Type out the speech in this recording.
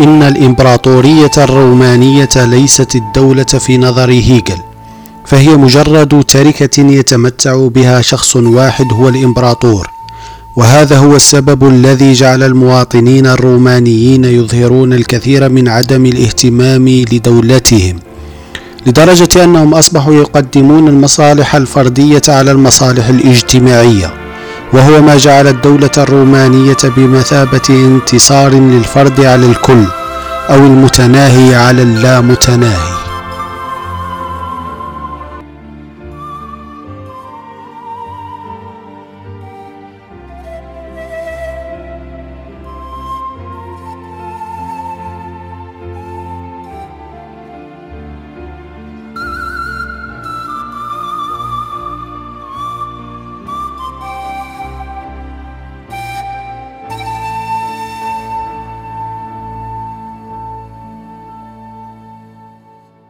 إن الإمبراطورية الرومانية ليست الدولة في نظر هيجل فهي مجرد تركة يتمتع بها شخص واحد هو الإمبراطور وهذا هو السبب الذي جعل المواطنين الرومانيين يظهرون الكثير من عدم الاهتمام لدولتهم لدرجة أنهم أصبحوا يقدمون المصالح الفردية على المصالح الاجتماعية. وهو ما جعل الدولة الرومانية بمثابة انتصار للفرد على الكل أو المتناهي على اللامتناهي.